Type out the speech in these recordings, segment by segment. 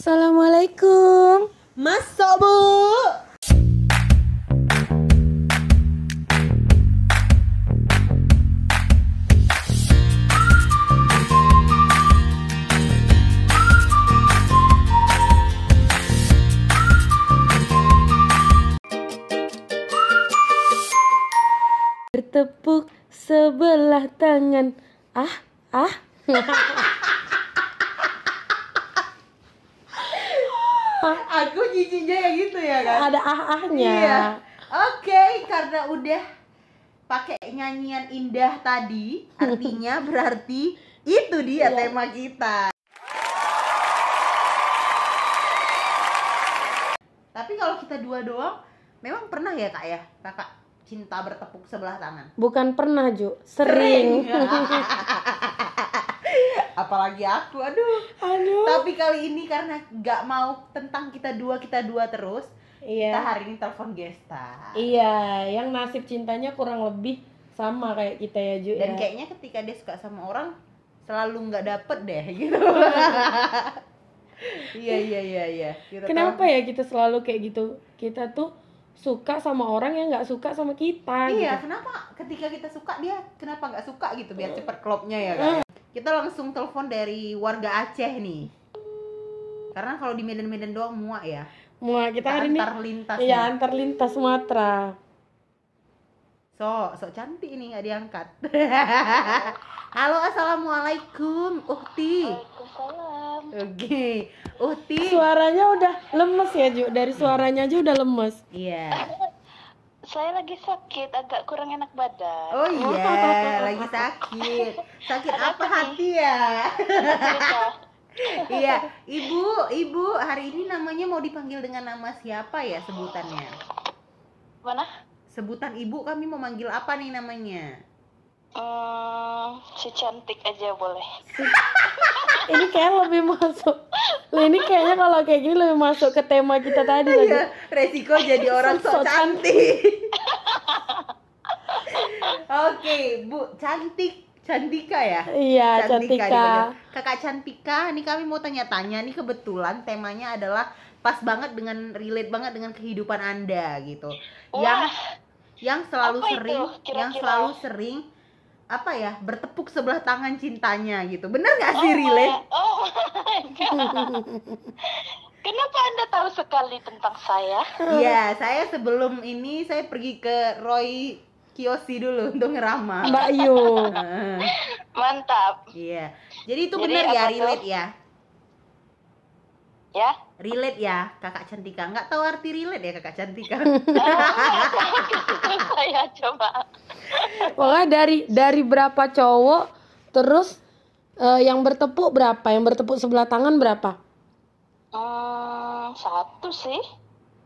Assalamualaikum. Masuk bu. Tadi, artinya berarti itu dia Iya. tema kita. Tapi kalau kita dua doang, memang pernah ya kak ya, kakak cinta bertepuk sebelah tangan. Bukan pernah, Ju. Sering. Apalagi aku, aduh. Aduh. Tapi kali ini karena nggak mau tentang kita dua kita dua terus, kita Iya. hari ini telepon Gesta. Iya, yang nasib cintanya kurang lebih sama kayak kita ya, Ju. Dan ya. kayaknya ketika dia suka sama orang selalu nggak dapet deh gitu. iya iya iya iya. Kenapa ya kita selalu kayak gitu? Kita tuh suka sama orang yang nggak suka sama kita Iya, gitu. kenapa ketika kita suka dia kenapa nggak suka gitu biar cepet klopnya ya kan? Kita langsung telepon dari warga Aceh nih. Karena kalau di Medan-Medan doang muak ya. Mau kita hari ini antar lintas. Iya, nih. antar lintas Sumatera. So, sok cantik ini nggak diangkat. Halo, assalamualaikum, Uhti. Waalaikumsalam. Oke, Uhti. Suaranya udah lemes ya, Ju. Dari suaranya aja udah lemes. Iya. Saya lagi sakit, agak kurang enak badan. Oh iya, lagi sakit. Sakit apa hati ya? Iya, Ibu, Ibu, hari ini namanya mau dipanggil dengan nama siapa ya sebutannya? Mana? Sebutan Ibu kami mau manggil apa nih namanya? Hmm, si cantik aja boleh. Ini kayak lebih masuk. Lah, Ini kayaknya kalau kayak gini lebih masuk ke tema kita tadi lagi. Iya, resiko jadi orang sok Sok cantik. Oke, Bu, cantik. Cantika ya? Iya, Cantika. dipanggil. Kakak Cantika, ini kami mau tanya-tanya nih kebetulan temanya adalah pas banget dengan relate banget dengan kehidupan Anda gitu. Yang Wah, yang selalu Apa itu sering, kira-kira? yang selalu sering apa ya bertepuk sebelah tangan cintanya gitu. Bener gak sih oh relate? my- oh my God. Kenapa Anda tahu sekali tentang saya? Iya, saya sebelum ini saya pergi ke Roy Kiyoshi dulu untuk ngeramah. Mbak Yu. Heeh. Mantap. Iya. Jadi itu Jadi bener ya tuh? relate ya. Ya. Relate ya, Kakak Cantika. Nggak tahu arti relate ya Kakak Cantika. saya coba. Pokoknya dari dari berapa cowok terus eh, yang bertepuk berapa? Yang bertepuk sebelah tangan berapa? Hmm, satu sih.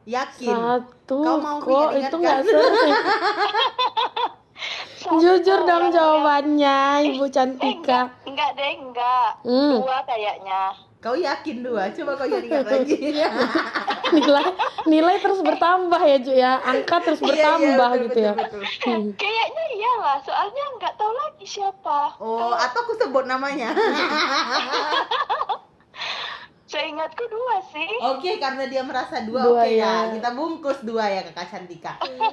Yakin. Satu. Kau mau kok itu nggak sering. Satu Jujur dong yang- jawabannya, Ibu Eh, Cantika. enggak, enggak deh, enggak. Hmm. Dua kayaknya. Kau yakin dua? Coba kau ingat lagi. nilai nilai terus bertambah ya Ju ya angka terus Iya, iya, bertambah betul, gitu ya betul, betul. Hmm. Kayaknya iyalah, soalnya nggak tahu lagi siapa. Oh, atau aku sebut namanya. Seingatku dua sih. Oke, karena dia merasa dua, Dua, oke ya. ya. Kita bungkus dua ya Kakak Cantika.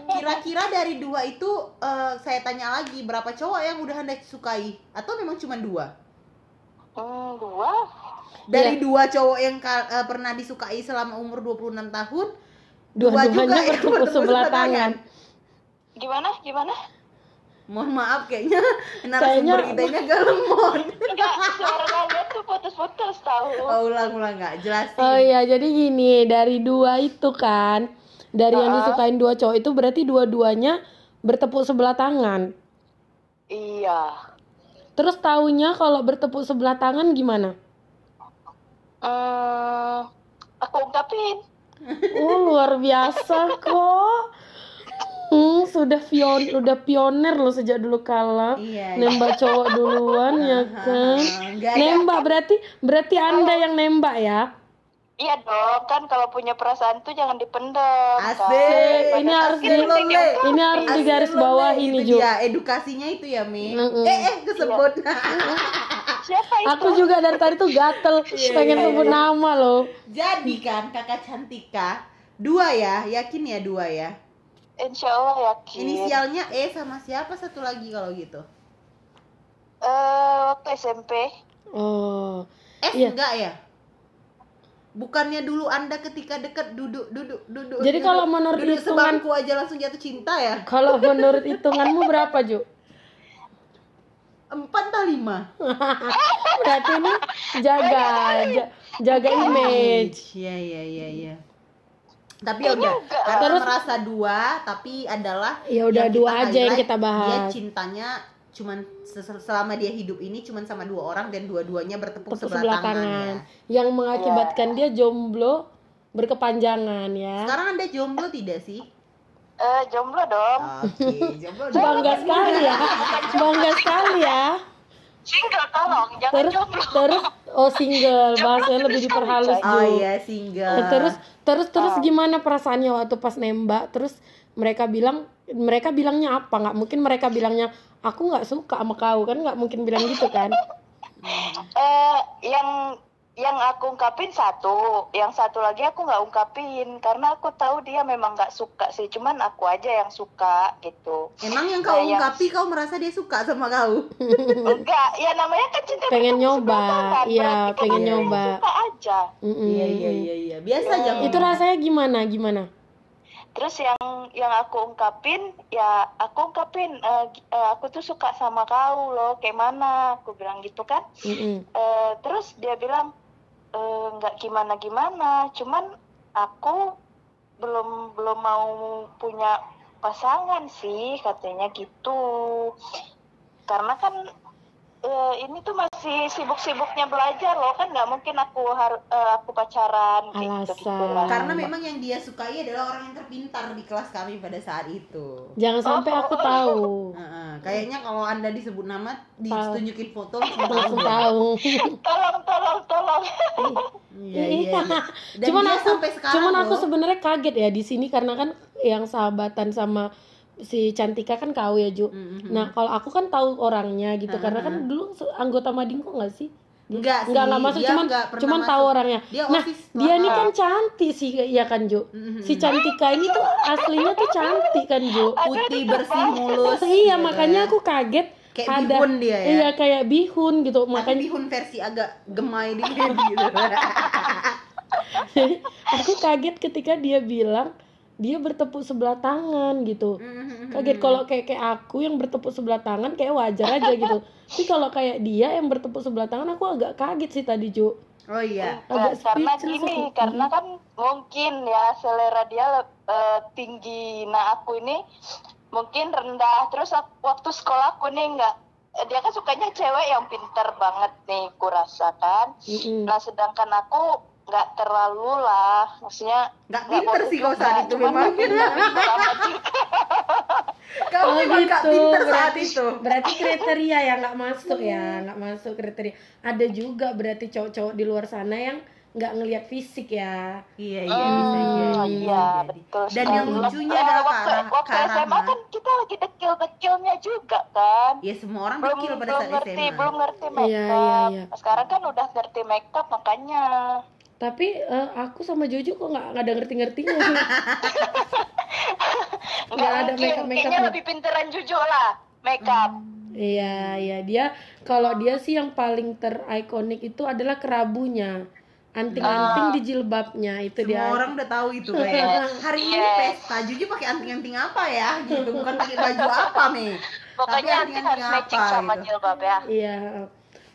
Kira-kira dari dua itu eh, saya tanya lagi berapa cowok yang udah Anda sukai atau memang cuma dua? Hmm, dua. Dari Iya. dua cowok yang eh, pernah disukai selama umur 26 tahun, dua dua-duanya juga yang bertepuk bertepuk sebelah sebelah tangan Gimana? Gimana? Mohon maaf kayaknya narasumber kita ini agak lemot. Enggak, suara kalian tuh putus-putus tahu. Oh, ulang-ulang nggak jelasin. oh iya jadi gini dari dua itu kan dari yang Ah. disukain dua cowok itu berarti dua-duanya bertepuk sebelah tangan Iya. terus taunya kalau bertepuk sebelah tangan gimana Hmm, aku ungkapin. oh luar biasa kok Hmm, sudah pion udah pioner loh sejak dulu kala Iya. nembak cowok duluan ya kan ada. nembak berarti berarti anda yang nembak ya Iya dong, kan kalau punya perasaan tuh jangan dipendam. Asik. kan? Ini harus di- ini harus Asli digaris lo, bawah ini Jo dia, edukasinya itu ya Mi Mm-mm. eh eh kesebut Iya. siapa itu? Aku juga dari tadi tuh gatel pengen iya, sebut nama loh. Jadi kan kakak Cantika dua ya, yakin ya dua ya. Insya Allah yakin. Inisialnya E sama siapa satu lagi kalau gitu? Eh, waktu SMP. Oh. S Iya. enggak ya? Bukannya dulu anda ketika dekat duduk duduk duduk. Jadi duduk, kalau menurut duduk hitungan- sebangku aja langsung jatuh cinta ya? Kalau menurut hitunganmu berapa, Ju? Empat atau lima? Berarti ini jaga ja- jaga image. Iya iya iya iya. Tapi ya udah, karena Terus- merasa dua, tapi adalah Ya udah dua aja yang kita bahas. Dia cintanya cuman sel- selama dia hidup ini cuman sama dua orang dan dua-duanya bertepuk Tepuk sebelah, sebelah tangan. tangan. ya. Yang mengakibatkan dia jomblo berkepanjangan ya. Sekarang anda jomblo tidak sih? Eh, jomblo dong. Oke, jomblo. Bangga sekali ya. Bangga sekali ya. Single tolong, jangan Terus jomblo. terus oh single bahasanya lebih diperhalus Oh Ju. iya single. Eh, Terus terus terus gimana perasaannya waktu pas nembak? Terus mereka bilang mereka bilangnya apa? Nggak mungkin mereka bilangnya aku nggak suka sama kau kan? Nggak mungkin bilang gitu kan? Eh, yang yang aku ungkapin satu, yang satu lagi aku nggak ungkapin karena aku tahu dia memang nggak suka sih, cuman aku aja yang suka gitu. Emang yang kau Nah, yang- ungkapi kau merasa dia suka sama kau? Enggak, ya namanya kan cinta Pengen nyoba, iya, kan pengen nyoba. Suka aja. Iya iya iya iya. Biasa aja. Itu rasanya gimana? Gimana? Terus yang yang aku ungkapin, ya aku ungkapin, eh, gi- eh, aku tuh suka sama kau loh, kayak mana? Aku bilang gitu kan. Mm-mm. Eh, terus dia bilang "Eh, nggak gimana gimana, cuman aku belum belum mau punya pasangan sih katanya gitu. Karena kan eh, ini tuh masih sibuk-sibuknya belajar loh kan nggak mungkin aku harus aku pacaran gitu Alasan. lah. Karena memang yang dia sukai adalah orang yang terpintar di kelas kami pada saat itu. Jangan sampai aku tahu. Heeh, kayaknya kalau anda disebut nama, ditunjukin foto langsung tahu. tolong tolong tolong. Iya iya. iya. Dan cuman aku sampai sekarang cuman aku sebenarnya kaget ya di sini karena kan yang sahabatan sama si Cantika kan kau ya Ju. Mhm. Nah kalau aku kan tahu orangnya gitu Heeh. karena kan dulu se- anggota Madingko nggak sih? Enggak sih, Enggak enggak masuk cuman enggak cuman tahu orangnya. Dia nah OSIS dia ini kan cantik sih ya kan Ju. Mhm. Si Cantika ini tuh aslinya tuh cantik kan Ju. putih bersih mulus. iya gitu makanya kan. aku kaget Kayak ada bihun dia ya? Iya kayak bihun gitu Tapi makanya bihun versi agak gemai dikit gitu. aku kaget ketika dia bilang dia bertepuk sebelah tangan gitu. Mhm. kaget kalau kayak kayak aku yang bertepuk sebelah tangan kayak wajar aja gitu tapi kalau kayak dia yang bertepuk sebelah tangan aku agak kaget sih tadi Ju Oh iya. Nah, Agak karena gini, aku. karena kan mungkin ya selera dia eh, tinggi. Nah aku ini mungkin rendah. Terus aku- waktu sekolah aku nih nggak, eh, dia kan sukanya cewek yang pinter banget nih, kurasa kan. Mm-mm. Nah sedangkan aku nggak terlalu lah, maksudnya Nggak pinter sih kau saat itu memang. Kamu Oh memang gak gitu, pinter saat berarti, itu. berarti kriteria yang nggak masuk ya, nggak masuk kriteria. Ada juga berarti cowok-cowok di luar sana yang nggak ngelihat fisik ya. Iya iya bisa Hmm, jadi. bisa iya jadi. betul. Dan sekali. yang lucunya Eh, adalah waktu, waktu SMA kan kita lagi dekil-dekilnya juga kan. Ya semua orang belum dekil pada belum saat ngerti SMA. belum ngerti make up Iya, iya, iya. sekarang kan udah ngerti make up makanya Tapi eh, aku sama Jojo kok nggak nggak ada ngerti-ngertinya. nggak Nggak ada mungkin make up- make kayaknya up-nya. lebih pinteran Jojo lah make up Iya, iya dia kalau dia sih yang paling terikonik itu adalah kerabunya. Anting-anting di jilbabnya itu Semua dia. orang udah tahu itu kayak hari ini Yes. pesta Juju pakai anting-anting apa ya gitu bukan pakai baju apa nih pokoknya Tapi nanti anting-anting harus matching apa sama gitu. jilbab ya Iya.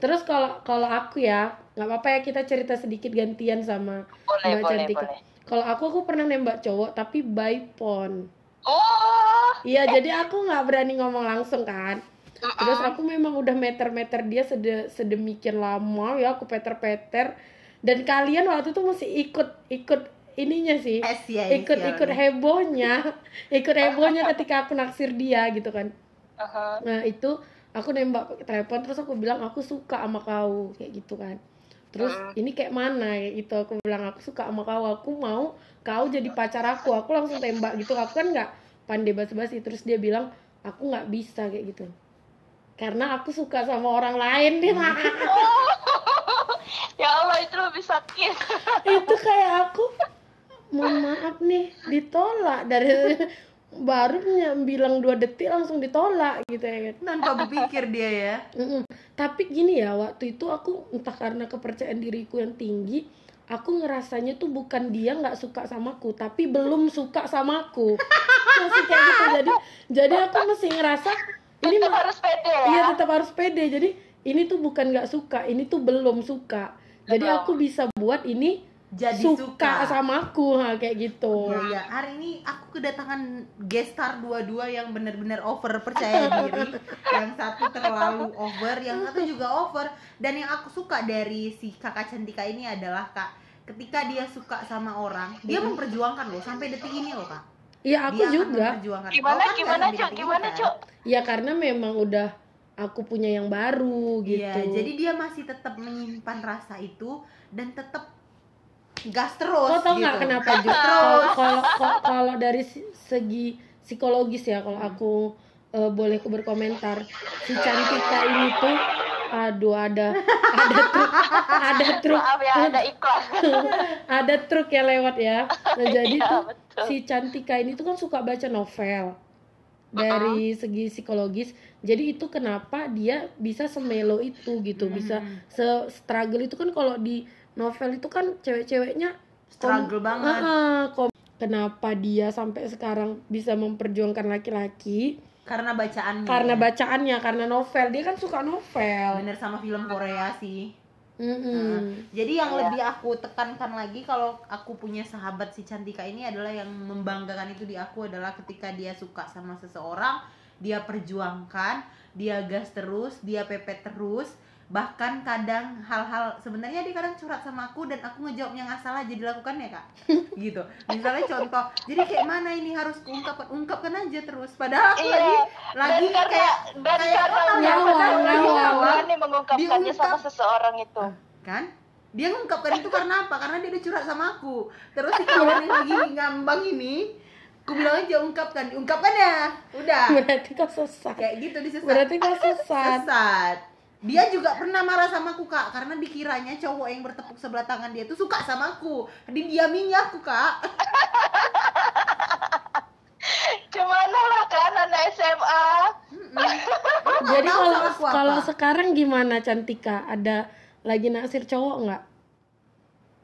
Terus kalau kalau aku ya, nggak apa-apa ya kita cerita sedikit gantian sama boleh Mbak boleh Cantika. boleh Kalau aku aku pernah nembak cowok tapi by phone. oh Iya, jadi aku nggak berani ngomong langsung kan. Terus aku memang udah meter-meter dia sede- sedemikian lama ya aku peter-peter dan kalian waktu itu masih ikut ikut ininya sih. es ya ikut inisialnya. ikut hebohnya ikut hebohnya ketika aku naksir dia gitu kan uh-huh. nah itu aku nembak pakai telepon terus aku bilang aku suka sama kau kayak gitu kan. Terus ini kayak mana kayak gitu. Aku bilang aku suka sama kau aku mau kau jadi pacar aku. Aku langsung tembak gitu. Aku kan nggak pandai basa-basi. Terus dia bilang aku nggak bisa kayak gitu. Karena aku suka sama orang lain nih ya Allah itu lebih sakit. Itu kayak aku mohon maaf nih ditolak dari baru bilang dua detik langsung ditolak gitu ya. Kan tanpa berpikir dia ya. Mm-mm. tapi gini ya waktu itu aku entah karena kepercayaan diriku yang tinggi aku ngerasanya tuh bukan dia nggak suka samaku tapi belum suka samaku masih kayak gitu. Jadi jadi aku masih ngerasa ini tetap harus pede ya? Iya tetap harus pede. Jadi ini tuh bukan nggak suka ini tuh belum suka. Jadi aku bisa buat ini jadi suka, suka, samaku ha, kayak gitu Oh ya, hari ini aku kedatangan guest star dua-dua yang benar-benar over percaya diri. yang satu terlalu over, yang satu juga over. Dan yang aku suka dari si kakak cantika ini adalah kak, ketika dia suka sama orang, dia memperjuangkan loh sampai detik ini loh kak. iya aku dia juga memperjuangkan. gimana kan gimana cok gimana kan? cok ya karena memang udah aku punya yang baru gitu Iya, jadi dia masih tetap menyimpan rasa itu dan tetap gas terus. Kau tau gitu. nggak kenapa Gas juga? terus. Kalau kalau dari segi psikologis ya, kalau aku eh, boleh aku berkomentar, si Cantika ini tuh, aduh ada ada truk ada truk maaf ya ada iklan ada truk ya lewat ya. Nah jadi Iya, tuh betul. si Cantika ini tuh kan suka baca novel dari segi psikologis. Jadi itu kenapa dia bisa semelo itu gitu, bisa Hmm. se struggle itu kan kalau di novel itu kan cewek-ceweknya struggle banget. Heeh, kom- kenapa dia sampai sekarang bisa memperjuangkan laki-laki? Karena bacaannya. Karena bacaannya, karena novel. Dia kan suka novel. bener sama film Korea sih. Mm-mm. Jadi yang Iya. lebih aku tekankan lagi kalau aku punya sahabat si Cantika ini adalah yang membanggakan itu di aku adalah ketika dia suka sama seseorang, dia perjuangkan, dia gas terus, dia pepet terus, bahkan kadang hal-hal sebenarnya dia kadang curhat sama aku dan aku ngejawabnya nggak salah jadi lakukan ya kak. Gitu. Misalnya contoh jadi kayak mana ini harus ungkapkan ungkapkan aja terus? Padahal aku Iya. lagi lagi dan karena kayak dan kayak karena ya, ngawang. berani mengungkapkannya sama seseorang itu. Kan? Dia ngungkapkan itu karena apa? Karena dia udah curhat sama aku. Terus si kawan yang lagi ngambang ini aku bilang aja ungkapkan diungkapkan ya. Udah. Berarti kau sesat. kayak gitu disesat. Berarti kau sesat. sesat dia juga pernah marah sama aku kak karena dikiranya cowok yang bertepuk sebelah tangan dia tuh suka sama aku didiaminya aku kak cuman lah kan anak SMA Jadi kalau kalau sekarang gimana Cantika? Ada lagi naksir cowok nggak?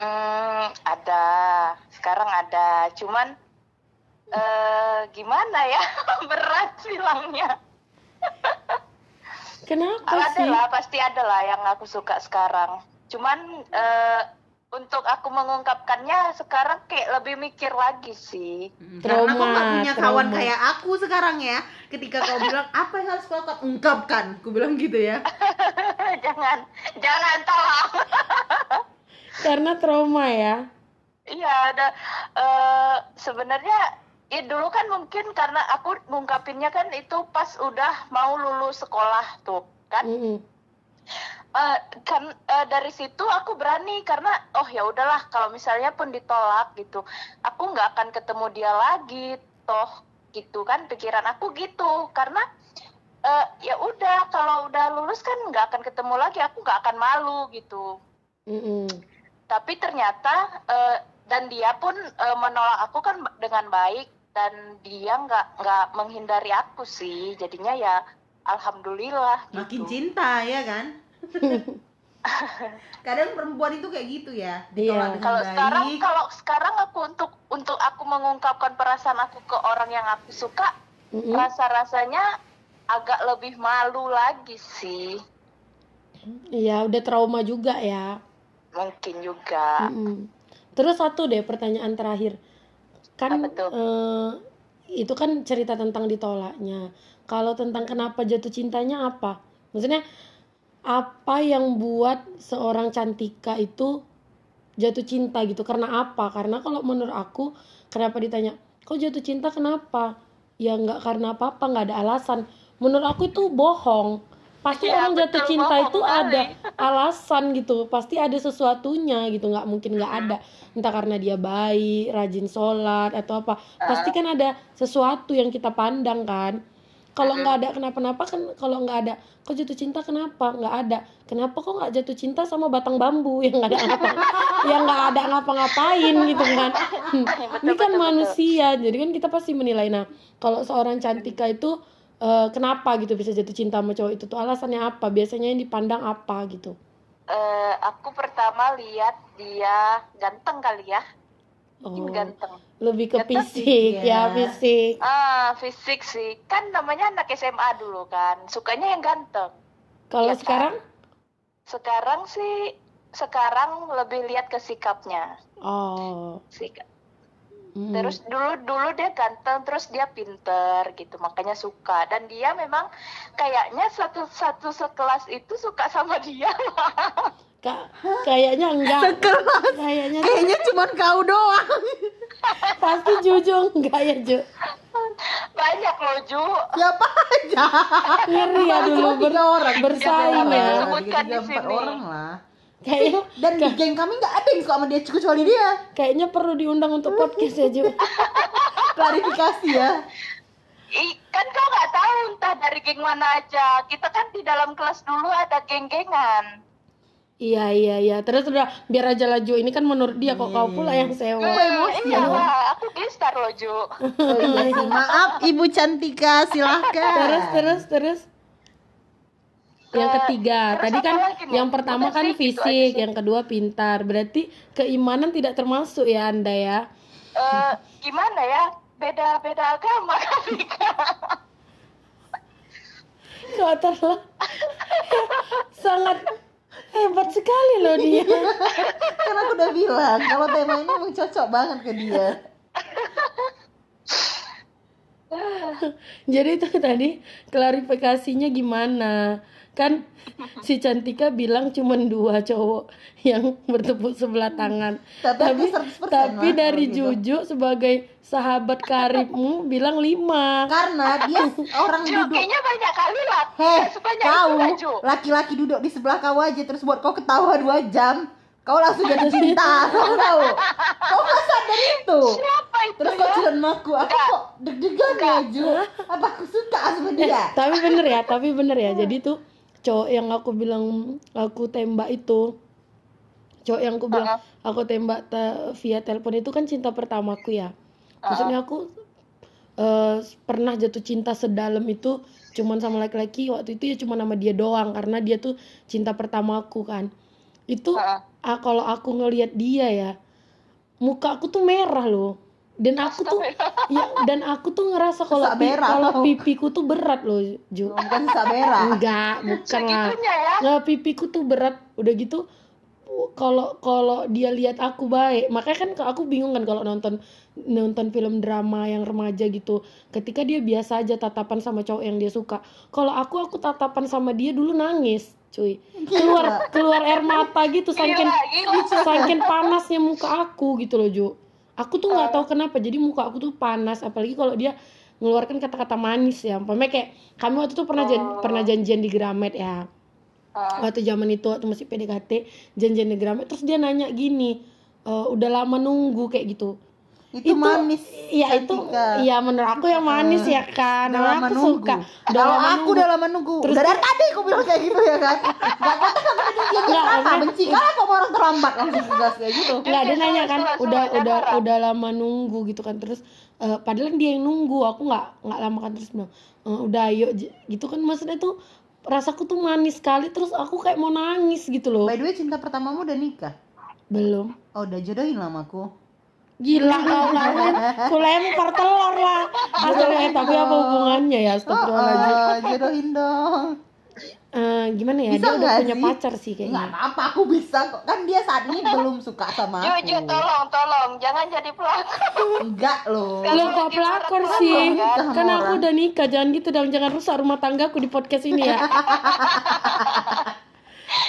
Hmm, ada. Sekarang ada. Cuman eh gimana ya? Berat bilangnya. Kenapa Ada sih? lah, pasti ada lah yang aku suka sekarang. Cuman eh untuk aku mengungkapkannya sekarang kayak lebih mikir lagi sih. karena kau Trauma, gak punya kawan trauma. kayak aku sekarang ya ketika kau bilang apa yang harus kau ungkapkan aku bilang gitu ya jangan, jangan tolong. Karena trauma ya. Iya, ada eh sebenarnya ya dulu kan mungkin karena aku ngungkapinnya kan itu pas udah mau lulus sekolah tuh kan. Mm-mm. Eh, kan eh, dari situ aku berani karena oh ya udahlah kalau misalnya pun ditolak gitu aku nggak akan ketemu dia lagi toh gitu kan pikiran aku gitu karena eh, ya udah kalau udah lulus kan nggak akan ketemu lagi aku nggak akan malu gitu Mm-mm. tapi ternyata eh, dan dia pun eh, menolak aku kan dengan baik dan dia nggak nggak menghindari aku sih jadinya ya alhamdulillah makin gitu. cinta ya kan kadang perempuan itu kayak gitu ya ditolak Iya. kalau sekarang kalau sekarang aku untuk untuk aku mengungkapkan perasaan aku ke orang yang aku suka Mm-mm. rasa rasanya agak lebih malu lagi sih Iya, udah trauma juga ya. mungkin juga Mm-mm. Terus satu deh pertanyaan terakhir. Kan Apa tuh? eh, itu kan cerita tentang ditolaknya. Kalau tentang kenapa jatuh cintanya apa? Maksudnya apa yang buat seorang cantika itu jatuh cinta gitu? Karena apa? Karena kalau menurut aku kenapa ditanya, "Kok jatuh cinta kenapa?" Ya nggak karena apa-apa, nggak ada alasan. Menurut aku itu bohong. Pasti Iya, orang jatuh betul, cinta itu ada alasan gitu. Pasti ada sesuatunya gitu nggak mungkin nggak ada. Entah karena dia baik rajin sholat atau apa. Pasti kan ada sesuatu yang kita pandang kan. Kalau nggak ada kenapa-napa kan kalau nggak ada kok jatuh cinta kenapa? Nggak ada. Kenapa kok nggak jatuh cinta sama batang bambu? Yang nggak ada ngapa yang nggak ada ngapa-ngapain gitu kan. Hmm, ini kan manusia. Jadi kan kita pasti menilai. Nah kalau seorang cantika itu eh, kenapa gitu bisa jatuh cinta sama cowok itu tuh? Alasannya apa? Biasanya yang dipandang apa gitu? Eh, aku pertama lihat dia ganteng kali ya. Oh Mungkin ganteng. lebih ke Ganteng fisik ya iya. fisik. Ah fisik sih. Kan namanya anak SMA dulu kan. Sukanya yang ganteng. Kalau kan? sekarang? Sekarang sih sekarang lebih lihat ke sikapnya. Oh. Sikap hmm. terus dulu dulu dia ganteng terus dia pinter gitu makanya suka dan dia memang kayaknya satu satu sekelas itu suka sama dia Ka- kayaknya enggak Sekelas. kayaknya Kayaknya cuma kau doang. pasti jujur enggak ya Ju banyak loh Ju Siapa aja? ngeri ya dulu ber- orang. bersaing Tiga ya. Sebutkan di sini. orang lah. Kayak Dan di geng kami nggak ada yang suka sama dia kecuali dia. kayaknya perlu diundang untuk podcast ya Ju Klarifikasi ya. Ih, kan kau nggak tahu entah dari geng mana aja kita kan di dalam kelas dulu ada geng-gengan iya iya iya terus udah biar aja lah Ju ini kan menurut dia kok kau pula yang sewa emosi iya ya. aku gestar loh Ju Oh iya. Maaf Ibu Cantika, silahkan. terus terus terus yang Ke- ketiga terus tadi kan lagi yang pertama kan fisik yang kedua pintar. Berarti keimanan tidak termasuk ya anda ya? Eh, gimana ya? Beda-beda agama kali Kak. kok terlah sangat hebat sekali loh dia. Kan aku udah bilang kalau tema ini emang cocok banget ke dia. Jadi itu tadi klarifikasinya gimana? Kan si Cantika bilang cuma dua cowok yang bertepuk sebelah tangan. Tapi Tapi aku 100% tapi dari gitu. Juju sebagai sahabat karibmu bilang lima. Karena dia orang duduk kayaknya banyak kali lah Heh, kau laki-laki duduk di sebelah kau aja terus buat kau ketawa dua jam, kau langsung jadi cinta, kau tahu? Kau nggak sadar itu. siapa itu Terus kau ya curhat sama aku, aku Enggak. kok deg-degan ya Ju? Apa aku suka sama Eh, dia? tapi bener ya, tapi bener ya. Jadi tuh cowok yang aku bilang aku tembak itu cowok yang aku bilang aku tembak te- via telepon itu kan cinta pertamaku ya. Maksudnya aku eh, pernah jatuh cinta sedalam itu cuman sama laki-laki waktu itu ya cuma nama dia doang karena dia tuh cinta pertamaku kan. Itu ah, kalau aku ngelihat dia ya muka aku tuh merah loh. Dan aku tuh ya dan aku tuh ngerasa kalau pi- kalau pipiku tuh berat loh, Ju. Bukan Sabera. Enggak, bukan lah. ya Nggak, pipiku tuh berat. Udah gitu kalau kalau dia lihat aku baik, makanya kan aku bingung kan kalau nonton nonton film drama yang remaja gitu. Ketika dia biasa aja tatapan sama cowok yang dia suka. Kalau aku aku tatapan sama dia dulu nangis, cuy. Keluar keluar air mata gitu saking saking panasnya muka aku gitu loh, Ju. Aku tuh nggak tahu kenapa jadi muka aku tuh panas apalagi kalau dia mengeluarkan kata-kata manis ya. Umpamanya kayak kami waktu itu pernah jan- pernah janjian di Gramet ya Heeh. waktu zaman itu waktu masih PDKT janjian di Gramet terus dia nanya gini "E, udah lama nunggu kayak gitu Itu, manis. iya itu iya menurut aku yang manis ya kan Udah Nah, lama aku nunggu. suka udah lama aku nunggu udah lama nunggu. Terus dari tadi aku bilang kayak gitu ya kan. Gak Nggak, maksudnya- benci kan kok orang terlambat? Langsung tugas kayak gitu. nggak dia nanya kan udah udah udah lama nunggu gitu kan. Terus eh, padahal dia yang nunggu aku nggak nggak lama kan. Terus bilang "Eh, udah ayo gitu kan. Maksudnya tuh rasaku tuh manis sekali. Terus aku kayak mau nangis gitu loh. By the way cinta pertamamu udah nikah? belum. Oh udah jodohin sama aku. gila kau kalian aku lempar telur lah. Astaga, eh, tapi apa hubungannya ya? Oh, Astagfirullahaladzim oh, jodohin dong. Eh, gimana ya Bisa dia udah nggak punya sih? pacar sih Nggak kayaknya apa aku bisa kok. Kan dia saat ini belum suka sama Ju, aku. Ju, tolong, tolong, jangan jadi pelakor. Enggak loh. lo kok Jadi pelakor orang sih kan? kan aku orang. udah nikah jangan gitu dong jangan rusak rumah tanggaku di podcast ini ya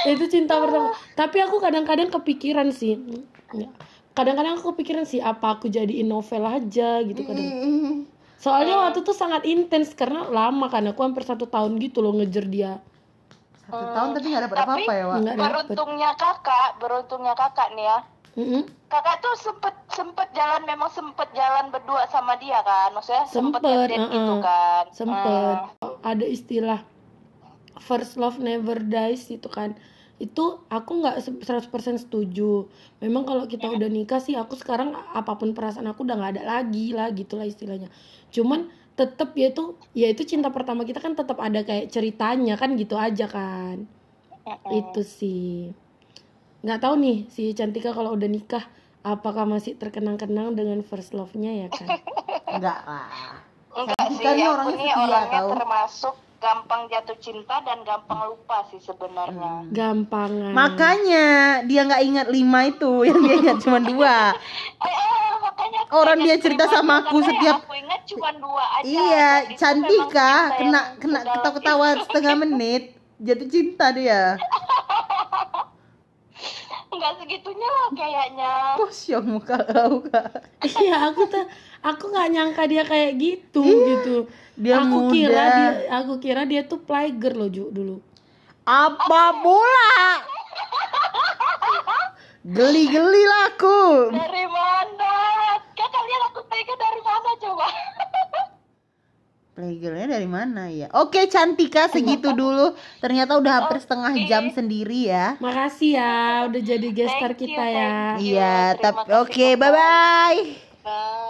itu cinta pertama tapi aku kadang-kadang kepikiran sih kadang-kadang aku kepikiran sih apa aku jadiin novel aja gitu kadang Mm, soalnya waktu itu sangat intens karena lama kan aku hampir satu tahun gitu loh ngejar dia Satu tahun tapi nggak dapat Tapi- apa-apa ya, Wak. Beruntungnya kakak, beruntungnya kakak nih ya. Mm-mm. kakak tuh sempet sempet jalan memang sempet jalan berdua sama dia kan maksudnya sempet, Sempet, ngedate uh-uh. gitu kan sempet Hmm. ada istilah first love never dies itu kan itu aku nggak se- 100% setuju memang kalau kita udah nikah sih aku sekarang apa pun perasaan aku udah nggak ada lagi lah gitulah istilahnya cuman tetap ya itu ya itu cinta pertama kita kan tetap ada kayak ceritanya kan gitu aja kan Mm-mm. itu sih nggak tahu nih si Cantika kalau udah nikah apakah masih terkenang-kenang dengan first love-nya ya kan enggak lah enggak sih aku orangnya nih orangnya tau. termasuk gampang jatuh cinta dan gampang lupa sih sebenarnya. Gampangan makanya dia nggak ingat lima itu yang dia ingat cuma dua. Eh, eh, makanya aku Orang dia cerita sama aku setiap- aku ingat cuma dua aja. Iya Cantika kena kena ketawa-ketawa setengah menit jatuh cinta dia. Enggak segitunya lah kayaknya. posyong muka kau kak Iya, aku tuh aku nggak nyangka dia kayak gitu gitu. dia aku muda kira dia aku kira dia tuh playgirl loh Ju, dulu. apa pula geli-geli lah aku Dari Playgirlnya dari mana ya? Oke Cantika segitu dulu. Ternyata udah hampir setengah Oke. jam sendiri ya. Makasih ya udah jadi gestar you, kita ya. Iya, tapi oke bye bye. Bye.